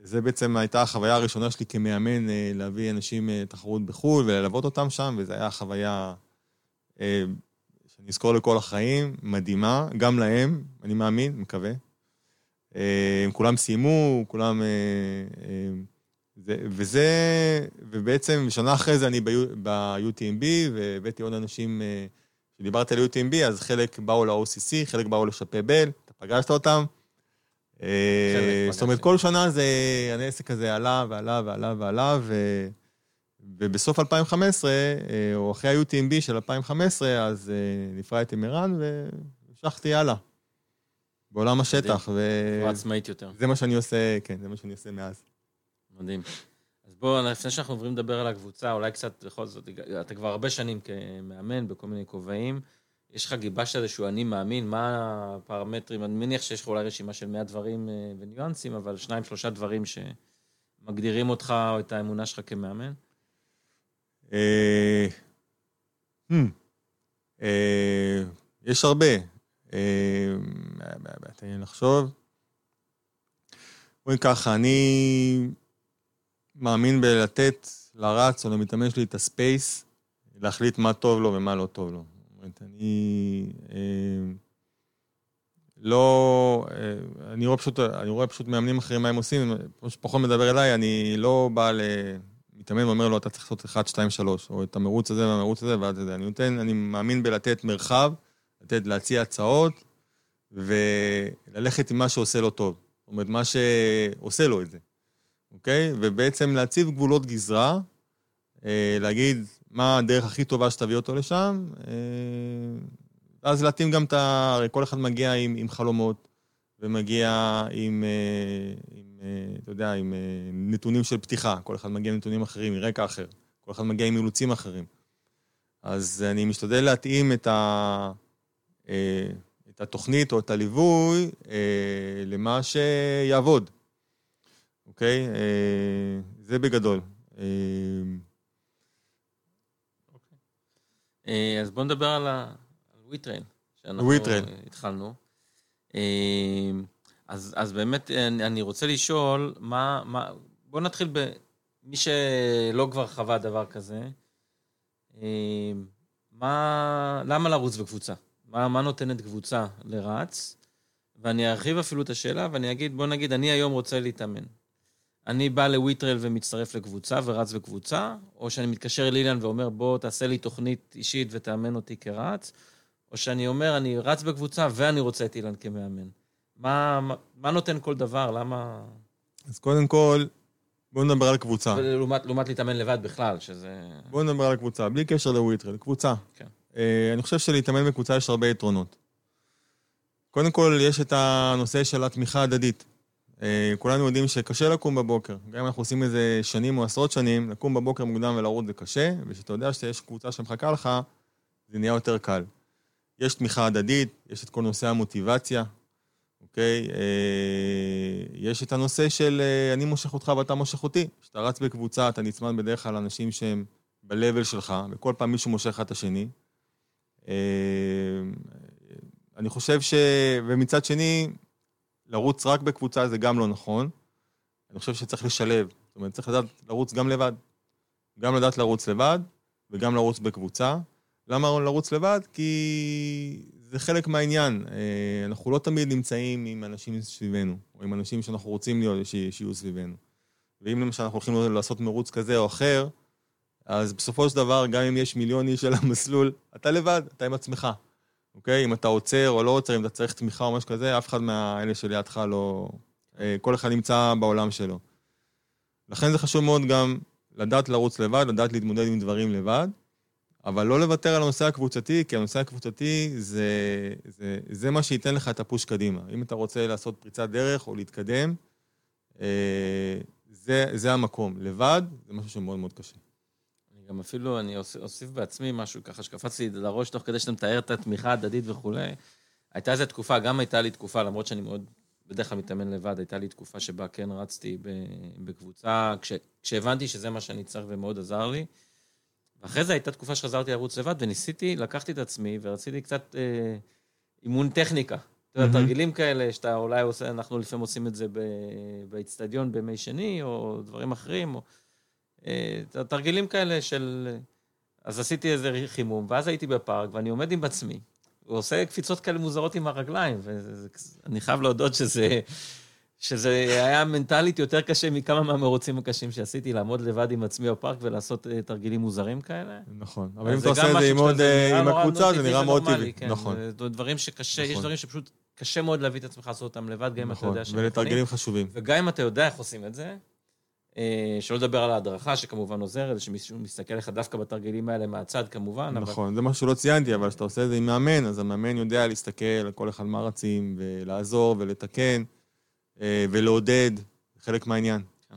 זה בעצם הייתה החוויה הראשונה שלי כמאמן, להביא אנשים לתחרות בחו"ל וללוות אותם שם, וזו הייתה חוויה שאני אזכור לכל החיים, מדהימה, גם להם, אני מאמין, מקווה. אה, הם כולם סיימו, כולם... אה, אה, זה, וזה, ובעצם שנה אחרי זה אני ב-UTMB, והבאתי עוד אנשים, כשדיברתי על UTMB, אז חלק באו ל-OCC, חלק באו לשפה בל, אתה פגשת אותם. זאת אומרת, כל שנה זה, העסק הזה עלה ועלה ועלה ועלה, ו... ובסוף 2015, או אחרי ה-UTMB של 2015, אז נפרדתי מרן והמשכתי הלאה. בעולם השטח. ו... עצמאית יותר. זה מה שאני עושה, כן, זה מה שאני עושה מאז. מדהים. אז בואו, לפני שאנחנו עוברים לדבר על הקבוצה, אולי קצת, בכל זאת, אתה כבר הרבה שנים כמאמן בכל מיני כובעים. יש לך גיבשת איזשהו אני מאמין, מה הפרמטרים? אני מניח שיש לך אולי רשימה של 100 דברים אה, וניואנסים, אבל שניים, שלושה דברים שמגדירים אותך או את האמונה שלך כמאמן? אה, hmm, אה, יש הרבה. תן לי לחשוב. בואי ככה, אני מאמין בלתת לרץ או למתאמן שלי את הספייס, להחליט מה טוב לו ומה לא טוב לו. אומרת, אני אה, לא... אה, אני רואה פשוט, אני רואה פשוט מאמנים אחרים מה הם עושים, פחות מדבר אליי, אני לא בא למתאמן ואומר לו, אתה צריך לעשות 1, 2, 3, או את המרוץ הזה והמרוץ הזה ועד זה. אני נותן, אני מאמין בלתת מרחב, לתת, להציע הצעות, וללכת עם מה שעושה לו טוב. זאת אומרת, מה שעושה לו את זה, אוקיי? ובעצם להציב גבולות גזרה, אה, להגיד מה הדרך הכי טובה שתביא אותו לשם, אה, ואז להתאים גם את ה... הרי כל אחד מגיע עם, עם חלומות, ומגיע עם, אה, עם, אתה יודע, עם נתונים של פתיחה, כל אחד מגיע עם נתונים אחרים, מרקע אחר, כל אחד מגיע עם אילוצים אחרים. אז אני משתדל להתאים את ה... את התוכנית או את הליווי אה, למה שיעבוד, אוקיי? אה, זה בגדול. אה. אה, אז בואו נדבר על ה WeTrail, שאנחנו WeTrail. התחלנו. אה, אז, אז באמת אני, אני רוצה לשאול, מה, מה, בואו נתחיל במי שלא כבר חווה דבר כזה. אה, מה, למה לרוץ בקבוצה? מה, מה נותנת קבוצה לרץ, ואני ארחיב אפילו את השאלה ואני אגיד, בוא נגיד, אני היום רוצה להתאמן. אני בא לוויטרל ומצטרף לקבוצה ורץ בקבוצה, או שאני מתקשר לאילן ואומר, בוא תעשה לי תוכנית אישית ותאמן אותי כרץ, או שאני אומר, אני רץ בקבוצה ואני רוצה את אילן כמאמן. מה, מה, מה נותן כל דבר? למה... אז קודם כל, בואו נדבר על קבוצה. לעומת להתאמן לבד בכלל, שזה... בואו נדבר על קבוצה, בלי קשר לוויטרל, קבוצה. כן. אה, אני חושב שלהתאמן בקבוצה יש הרבה יתרונות. קודם כל, יש את הנושא של התמיכה ההדדית. אה, כולנו יודעים שקשה לקום בבוקר. גם אם אנחנו עושים איזה שנים או עשרות שנים, לקום בבוקר מוקדם ולרוץ זה קשה, וכשאתה יודע שיש קבוצה שמחכה לך, זה נהיה יותר קל. יש תמיכה הדדית, יש את כל נושא המוטיבציה, אוקיי? אה, יש את הנושא של אני מושך אותך ואתה מושך אותי. כשאתה רץ בקבוצה, אתה נצמד בדרך כלל לאנשים שהם ב-level שלך, וכל פעם מישהו מושך לך את השני. אה, אני חושב ש... ומצד שני, לרוץ רק בקבוצה זה גם לא נכון. אני חושב שצריך לשלב. זאת אומרת, צריך לדעת לרוץ גם לבד. גם לדעת לרוץ לבד וגם לרוץ בקבוצה. למה לרוץ לבד? כי זה חלק מהעניין. אה, אנחנו לא תמיד נמצאים עם אנשים סביבנו, או עם אנשים שאנחנו רוצים להיות, שיהיו סביבנו. ואם למשל אנחנו הולכים לעשות מרוץ כזה או אחר, אז בסופו של דבר, גם אם יש מיליון איש על המסלול, אתה לבד, אתה עם עצמך. אוקיי? אם אתה עוצר או לא עוצר, אם אתה צריך תמיכה או משהו כזה, אף אחד מהאלה שלידך לא... אה, כל אחד נמצא בעולם שלו. לכן זה חשוב מאוד גם לדעת לרוץ לבד, לדעת להתמודד עם דברים לבד, אבל לא לוותר על הנושא הקבוצתי, כי הנושא הקבוצתי זה, זה, זה מה שייתן לך את הפוש קדימה. אם אתה רוצה לעשות פריצת דרך או להתקדם, אה, זה, זה המקום. לבד, זה משהו שמאוד מאוד קשה. גם אפילו אני אוסיף בעצמי משהו ככה שקפץ לי לראש תוך כדי שאתה מתאר את התמיכה ההדדית וכולי. הייתה איזו תקופה, גם הייתה לי תקופה, למרות שאני מאוד בדרך כלל מתאמן לבד, הייתה לי תקופה שבה כן רצתי בקבוצה, כש, כשהבנתי שזה מה שאני צריך ומאוד עזר לי. ואחרי זה הייתה תקופה שחזרתי לרוץ לבד, וניסיתי, לקחתי את עצמי ורציתי קצת אה, אימון טכניקה. אתה יודע, תרגילים כאלה שאתה אולי עושה, אנחנו לפעמים עושים את זה באיצטדיון בימי שני, או דברים אחרים, או... אה, תרגילים כאלה של... אז עשיתי איזה חימום, ואז הייתי בפארק, ואני עומד עם עצמי. הוא עושה קפיצות כאלה מוזרות עם הרגליים, ואני חייב להודות שזה... שזה היה מנטלית יותר קשה מכמה מהמרוצים הקשים שעשיתי, לעמוד לבד עם עצמי בפארק ולעשות אה, תרגילים מוזרים כאלה. נכון, אבל אם אתה עושה את זה עם עוד, אה, עם הקבוצה, זה נראה מאוד טבעי. כן, נכון. זה דברים שקשה, יש נכון. דברים שפשוט קשה מאוד להביא את עצמך לעשות אותם לבד, גם אם אתה יודע שהם נכונים. ולתרגילים חשובים. וגם אם אתה יודע איך עושים את זה, שלא לדבר על ההדרכה, שכמובן עוזרת, שמישהו מסתכל לך דווקא בתרגילים האלה מהצד, כמובן. נכון, אבל... זה משהו שלא ציינתי, אבל כשאתה עושה את זה עם מאמן, אז המאמן יודע להסתכל על כל אחד מה רצים, ולעזור ולתקן. אה, ולעודד, חלק מהעניין. כן.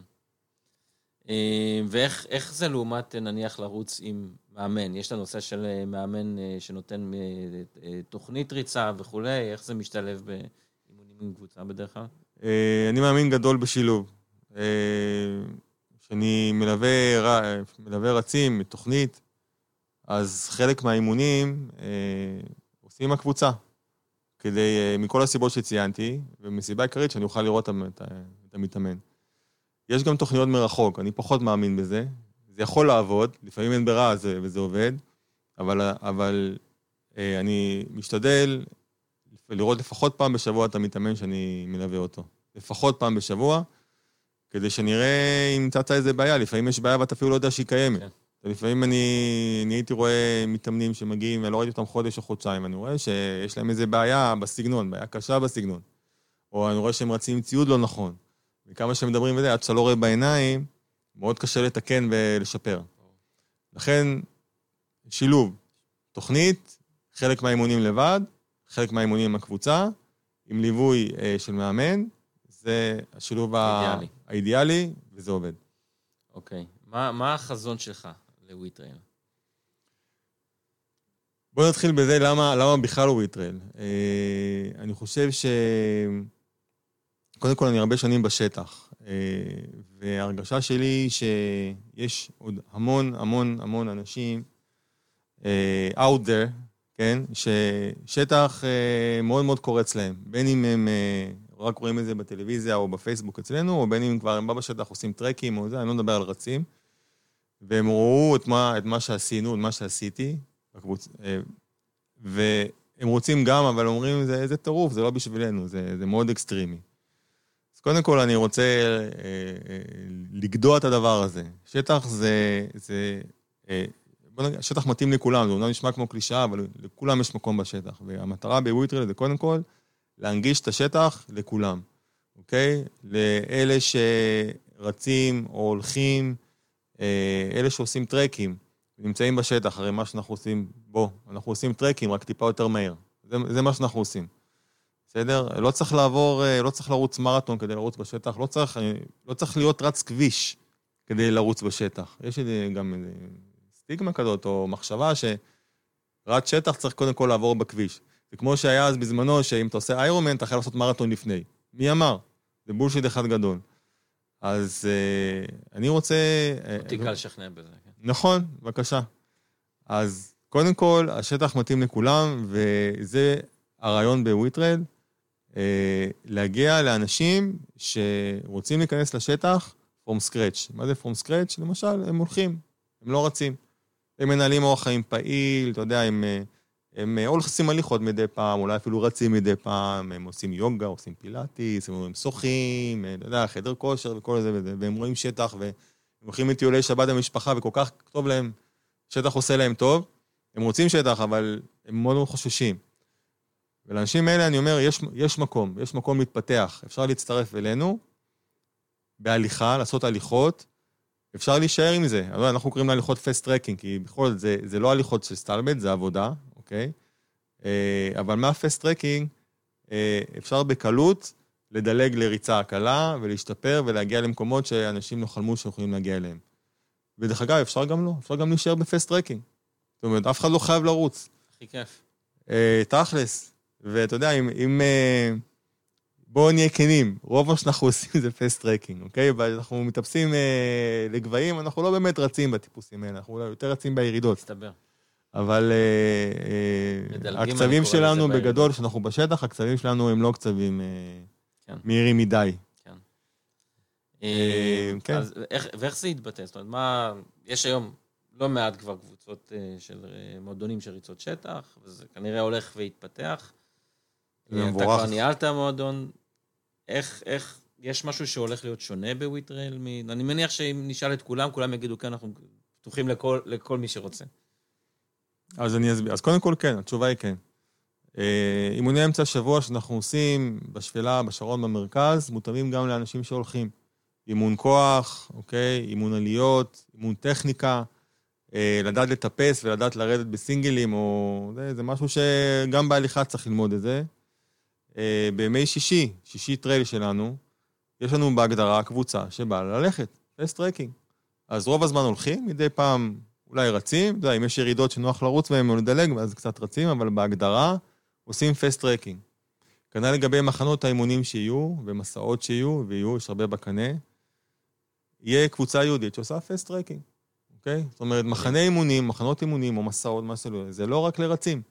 אה, ואיך זה לעומת, נניח, לרוץ עם מאמן? יש את הנושא של אה, מאמן שנותן תוכנית ריצה וכולי, איך זה משתלב באימונים עם קבוצה בדרך כלל? אני מאמין גדול בשילוב. כשאני מלווה, מלווה רצים מתוכנית, אז חלק מהאימונים עושים עם הקבוצה. כדי, אה, מכל הסיבות שציינתי, ומסיבה עיקרית שאני אוכל לראות את המתאמן. יש גם תוכניות מרחוק, אני פחות מאמין בזה. זה יכול לעבוד, לפעמים אין ברירה וזה עובד, אבל, אבל אה, אני משתדל לראות לפחות פעם בשבוע את המתאמן שאני מלווה אותו. לפחות פעם בשבוע, כדי שנראה אם נמצאת איזה בעיה. לפעמים יש בעיה ואתה אפילו לא יודע שהיא קיימת. כן. ולפעמים אני, אני הייתי רואה מתאמנים שמגיעים, ולא ראיתי אותם חודש או חודשיים, אני רואה שיש להם איזה בעיה בסגנון, בעיה קשה בסגנון. או אני רואה שהם רצים ציוד לא נכון. וכמה שהם מדברים וזה, עד שאתה לא רואה בעיניים, מאוד קשה לתקן ולשפר. לכן, שילוב, תוכנית, חלק מהאימונים לבד, חלק מהאימונים עם הקבוצה, עם ליווי אה, של מאמן, זה השילוב האידיאלי, האידיאלי וזה עובד. אוקיי. מה, מה החזון שלך? ל WeTrail? בוא נתחיל בזה, למה, למה בכלל הוא WeTrail. אה, אני חושב ש... קודם כל, אני הרבה שנים בשטח, אה, וההרגשה שלי היא שיש עוד המון המון המון אנשים אה, out there, כן, ששטח אה, מאוד מאוד קורץ להם, בין אם הם אה, רק רואים את זה בטלוויזיה או בפייסבוק אצלנו, או בין אם כבר הם בא בשטח עושים טרקים או זה, אני לא מדבר על רצים. והם ראו את מה, את מה שעשינו, את מה שעשיתי, בקבוצ... אה, והם רוצים גם, אבל אומרים, זה, זה טירוף, זה לא בשבילנו, זה, זה מאוד אקסטרימי. אז קודם כל אני רוצה אה, אה, לגדוע את הדבר הזה. שטח זה, זה בוא נגיד, שטח מתאים לכולם, זה אומנם נשמע כמו קלישאה, אבל לכולם יש מקום בשטח. והמטרה בוויטרל זה קודם כל להנגיש את השטח לכולם, אוקיי? לאלה שרצים או הולכים, אה, אלה שעושים טרקים, נמצאים בשטח, הרי מה שאנחנו עושים, בוא, אנחנו עושים טרקים, רק טיפה יותר מהר. זה, זה מה שאנחנו עושים. בסדר? לא צריך לעבור, אה, לא צריך לרוץ מרתון כדי לרוץ בשטח, לא צריך, אה, לא צריך להיות רץ כביש כדי לרוץ בשטח. יש גם סטיגמה כזאת, או מחשבה שרץ שטח צריך קודם כל לעבור בכביש. זה כמו שהיה אז בזמנו, שאם אתה עושה איירומן, אתה חייב לעשות מרתון לפני. מי אמר? זה בולשיט אחד גדול. אז uh, אני רוצה... אותי uh, קל לשכנע בזה. כן. נכון, בבקשה. אז קודם כל, השטח מתאים לכולם, וזה הרעיון בוויטרל, uh, להגיע לאנשים שרוצים להיכנס לשטח from scratch. מה זה from scratch? למשל, הם הולכים, הם לא רצים. הם מנהלים אורח חיים פעיל, אתה יודע, הם... Uh, הם אה, הולכים הליכות מדי פעם, אולי אפילו רצים מדי פעם, הם עושים יוגה, עושים פילאטיס, הם שוחים, אה, אתה יודע, חדר כושר וכל זה והם רואים שטח, והם הולכים לטיולי שבת במשפחה, וכל כך טוב להם, שטח עושה להם טוב. הם רוצים שטח, אבל הם מאוד מאוד חוששים. ולאנשים האלה אני אומר, יש, יש מקום, יש מקום להתפתח. אפשר להצטרף אלינו בהליכה, לעשות הליכות, אפשר להישאר עם זה. אנחנו קוראים להליכות fast trekking, כי בכל זאת זה, זה לא הליכות של סטלבט, זה עבודה, אוקיי? אה, אבל מה fast trekking אה, אפשר בקלות לדלג לריצה קלה ולהשתפר ולהגיע למקומות שאנשים לא חלמו שיכולים להגיע אליהם. ודרך אגב, אפשר גם לא, אפשר גם להישאר ב fast trekking. זאת אומרת, אף אחד לא חייב לרוץ. הכי כיף. אה, תכלס. ואתה יודע, אם... אם בואו נהיה כנים, רוב מה שאנחנו עושים זה fast trekking, אוקיי? ואנחנו מטפסים אה, לגבהים, אנחנו לא באמת רצים בטיפוסים האלה, אנחנו יותר רצים בירידות. מסתבר. אבל אה, אה, הקצבים שלנו בגדול, כשאנחנו בשטח, הקצבים שלנו הם לא קצבים אה, כן. מהירים מדי. כן. כן. ואיך זה יתבטא? זאת אומרת, מה... יש היום לא מעט כבר קבוצות אה, של אה, מועדונים של ריצות שטח, וזה כנראה הולך ויתפתח. זה אתה מבורך. כבר ניהלת מועדון. איך, איך, יש משהו שהולך להיות שונה בוויטרייל? מ... אני מניח שאם נשאל את כולם, כולם יגידו, כן, אנחנו פתוחים לכל, לכל מי שרוצה. אז אני אסביר. אז קודם כל כן, התשובה היא כן. אה, אימוני אמצע השבוע שאנחנו עושים בשפלה, בשרון, במרכז, מותאמים גם לאנשים שהולכים. אימון כוח, אוקיי? אימון עליות, אימון טכניקה, אה, לדעת לטפס ולדעת לרדת בסינגלים, או... זה, זה משהו שגם בהליכה צריך ללמוד את זה. אה, בימי שישי, שישי trail שלנו, יש לנו בהגדרה קבוצה שבאה ללכת, fast trekking. אז רוב הזמן הולכים, מדי פעם אולי רצים, אתה יודע, אם יש ירידות שנוח לרוץ בהן או לדלג, אז קצת רצים, אבל בהגדרה עושים fast trekking. כנ"ל לגבי מחנות האימונים שיהיו, ומסעות שיהיו, ויהיו, יש הרבה בקנה. יהיה קבוצה ייעודית שעושה fast trekking, אוקיי? זאת אומרת, מחנה אימונים, מחנות אימונים או מסעות, מה שלא, זה לא רק לרצים.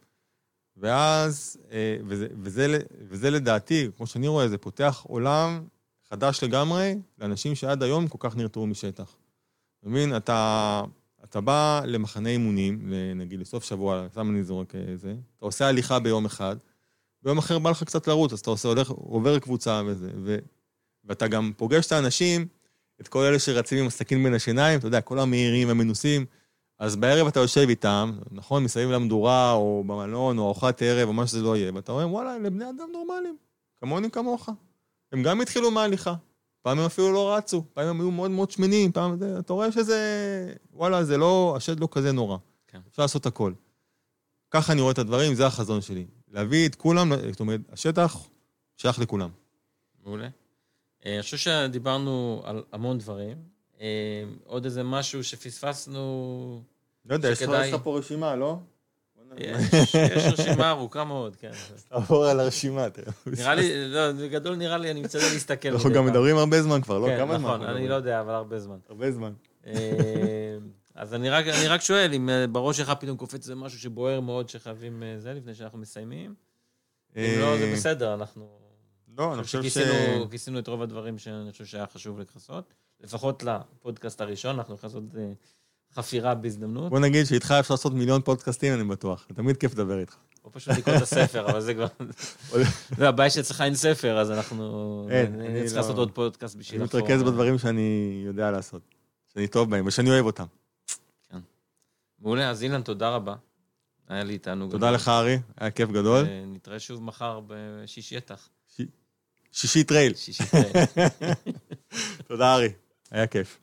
ואז, אה, וזה, וזה, וזה לדעתי, כמו שאני רואה, זה פותח עולם חדש לגמרי לאנשים שעד היום כל כך נרתעו משטח. אתה מבין? אתה, אתה בא למחנה אימונים, נגיד לסוף שבוע, סתם אני זורק איזה, אתה עושה הליכה ביום אחד, ביום אחר בא לך קצת לרוץ, אז אתה עושה, הולך, עובר קבוצה וזה, ו, ואתה גם פוגש את האנשים, את כל אלה שרצים עם הסכין בין השיניים, אתה יודע, כל המהירים והמנוסים, אז בערב אתה יושב איתם, נכון, מסביב למדורה, או במלון, או ארוחת ערב, או מה שזה לא יהיה, ואתה אומר, וואלה, אלה בני אדם נורמליים, כמוני כמוך. הם גם התחילו מההליכה. פעם הם אפילו לא רצו, פעם הם היו מאוד מאוד שמנים, פעם זה, אתה רואה שזה, וואלה, זה לא, השד לא כזה נורא. כן. אפשר לעשות הכל. ככה אני רואה את הדברים, זה החזון שלי. להביא את כולם, זאת אומרת, השטח שייך לכולם. מעולה. אה, אני חושב שדיברנו על המון דברים. אה, עוד איזה משהו שפספסנו, לא יודע, יש לך- שכדאי- יש לך פה רשימה, לא? יש יש רשימה ארוכה מאוד, כן. תעבור על הרשימה, תראה. נראה לי, לא, בגדול נראה לי, אני מצטער להסתכל. אנחנו גם. מדברים הרבה זמן כבר, לא? כן, כמה זמן נכון, אני? לא יודע, אבל הרבה זמן. הרבה זמן. אה, אז אני רק, אני רק שואל, אם אה, בראש שלך פתאום קופץ איזה משהו שבוער מאוד שחייבים אה, זה, לפני שאנחנו מסיימים? אם לא, זה בסדר, אנחנו... לא, אני חושב ש... כיסינו את רוב הדברים שאני חושב שהיה חשוב לכסות. לפחות לפודקאסט הראשון, אנחנו נכנס עוד אה, חפירה בהזדמנות. בוא נגיד שאיתך אפשר לעשות מיליון פודקאסטים, אני בטוח. תמיד כיף לדבר איתך. או פשוט לקרוא את הספר, אבל זה כבר... זה הבעיה שאצלך אין ספר, אז אנחנו... אין, אני אני צריך לא- לעשות עוד פודקאסט בשביל אני לחפור. מתרכז בדברים שאני יודע לעשות, שאני טוב בהם ושאני אוהב אותם. מעולה, אז אילן, תודה רבה. היה לי תענוג. תודה לך, ארי, היה כיף גדול. אה, נתראה שוב מחר בשישי יתח. שישי trail. שישי trail. תודה, ארי, היה כיף.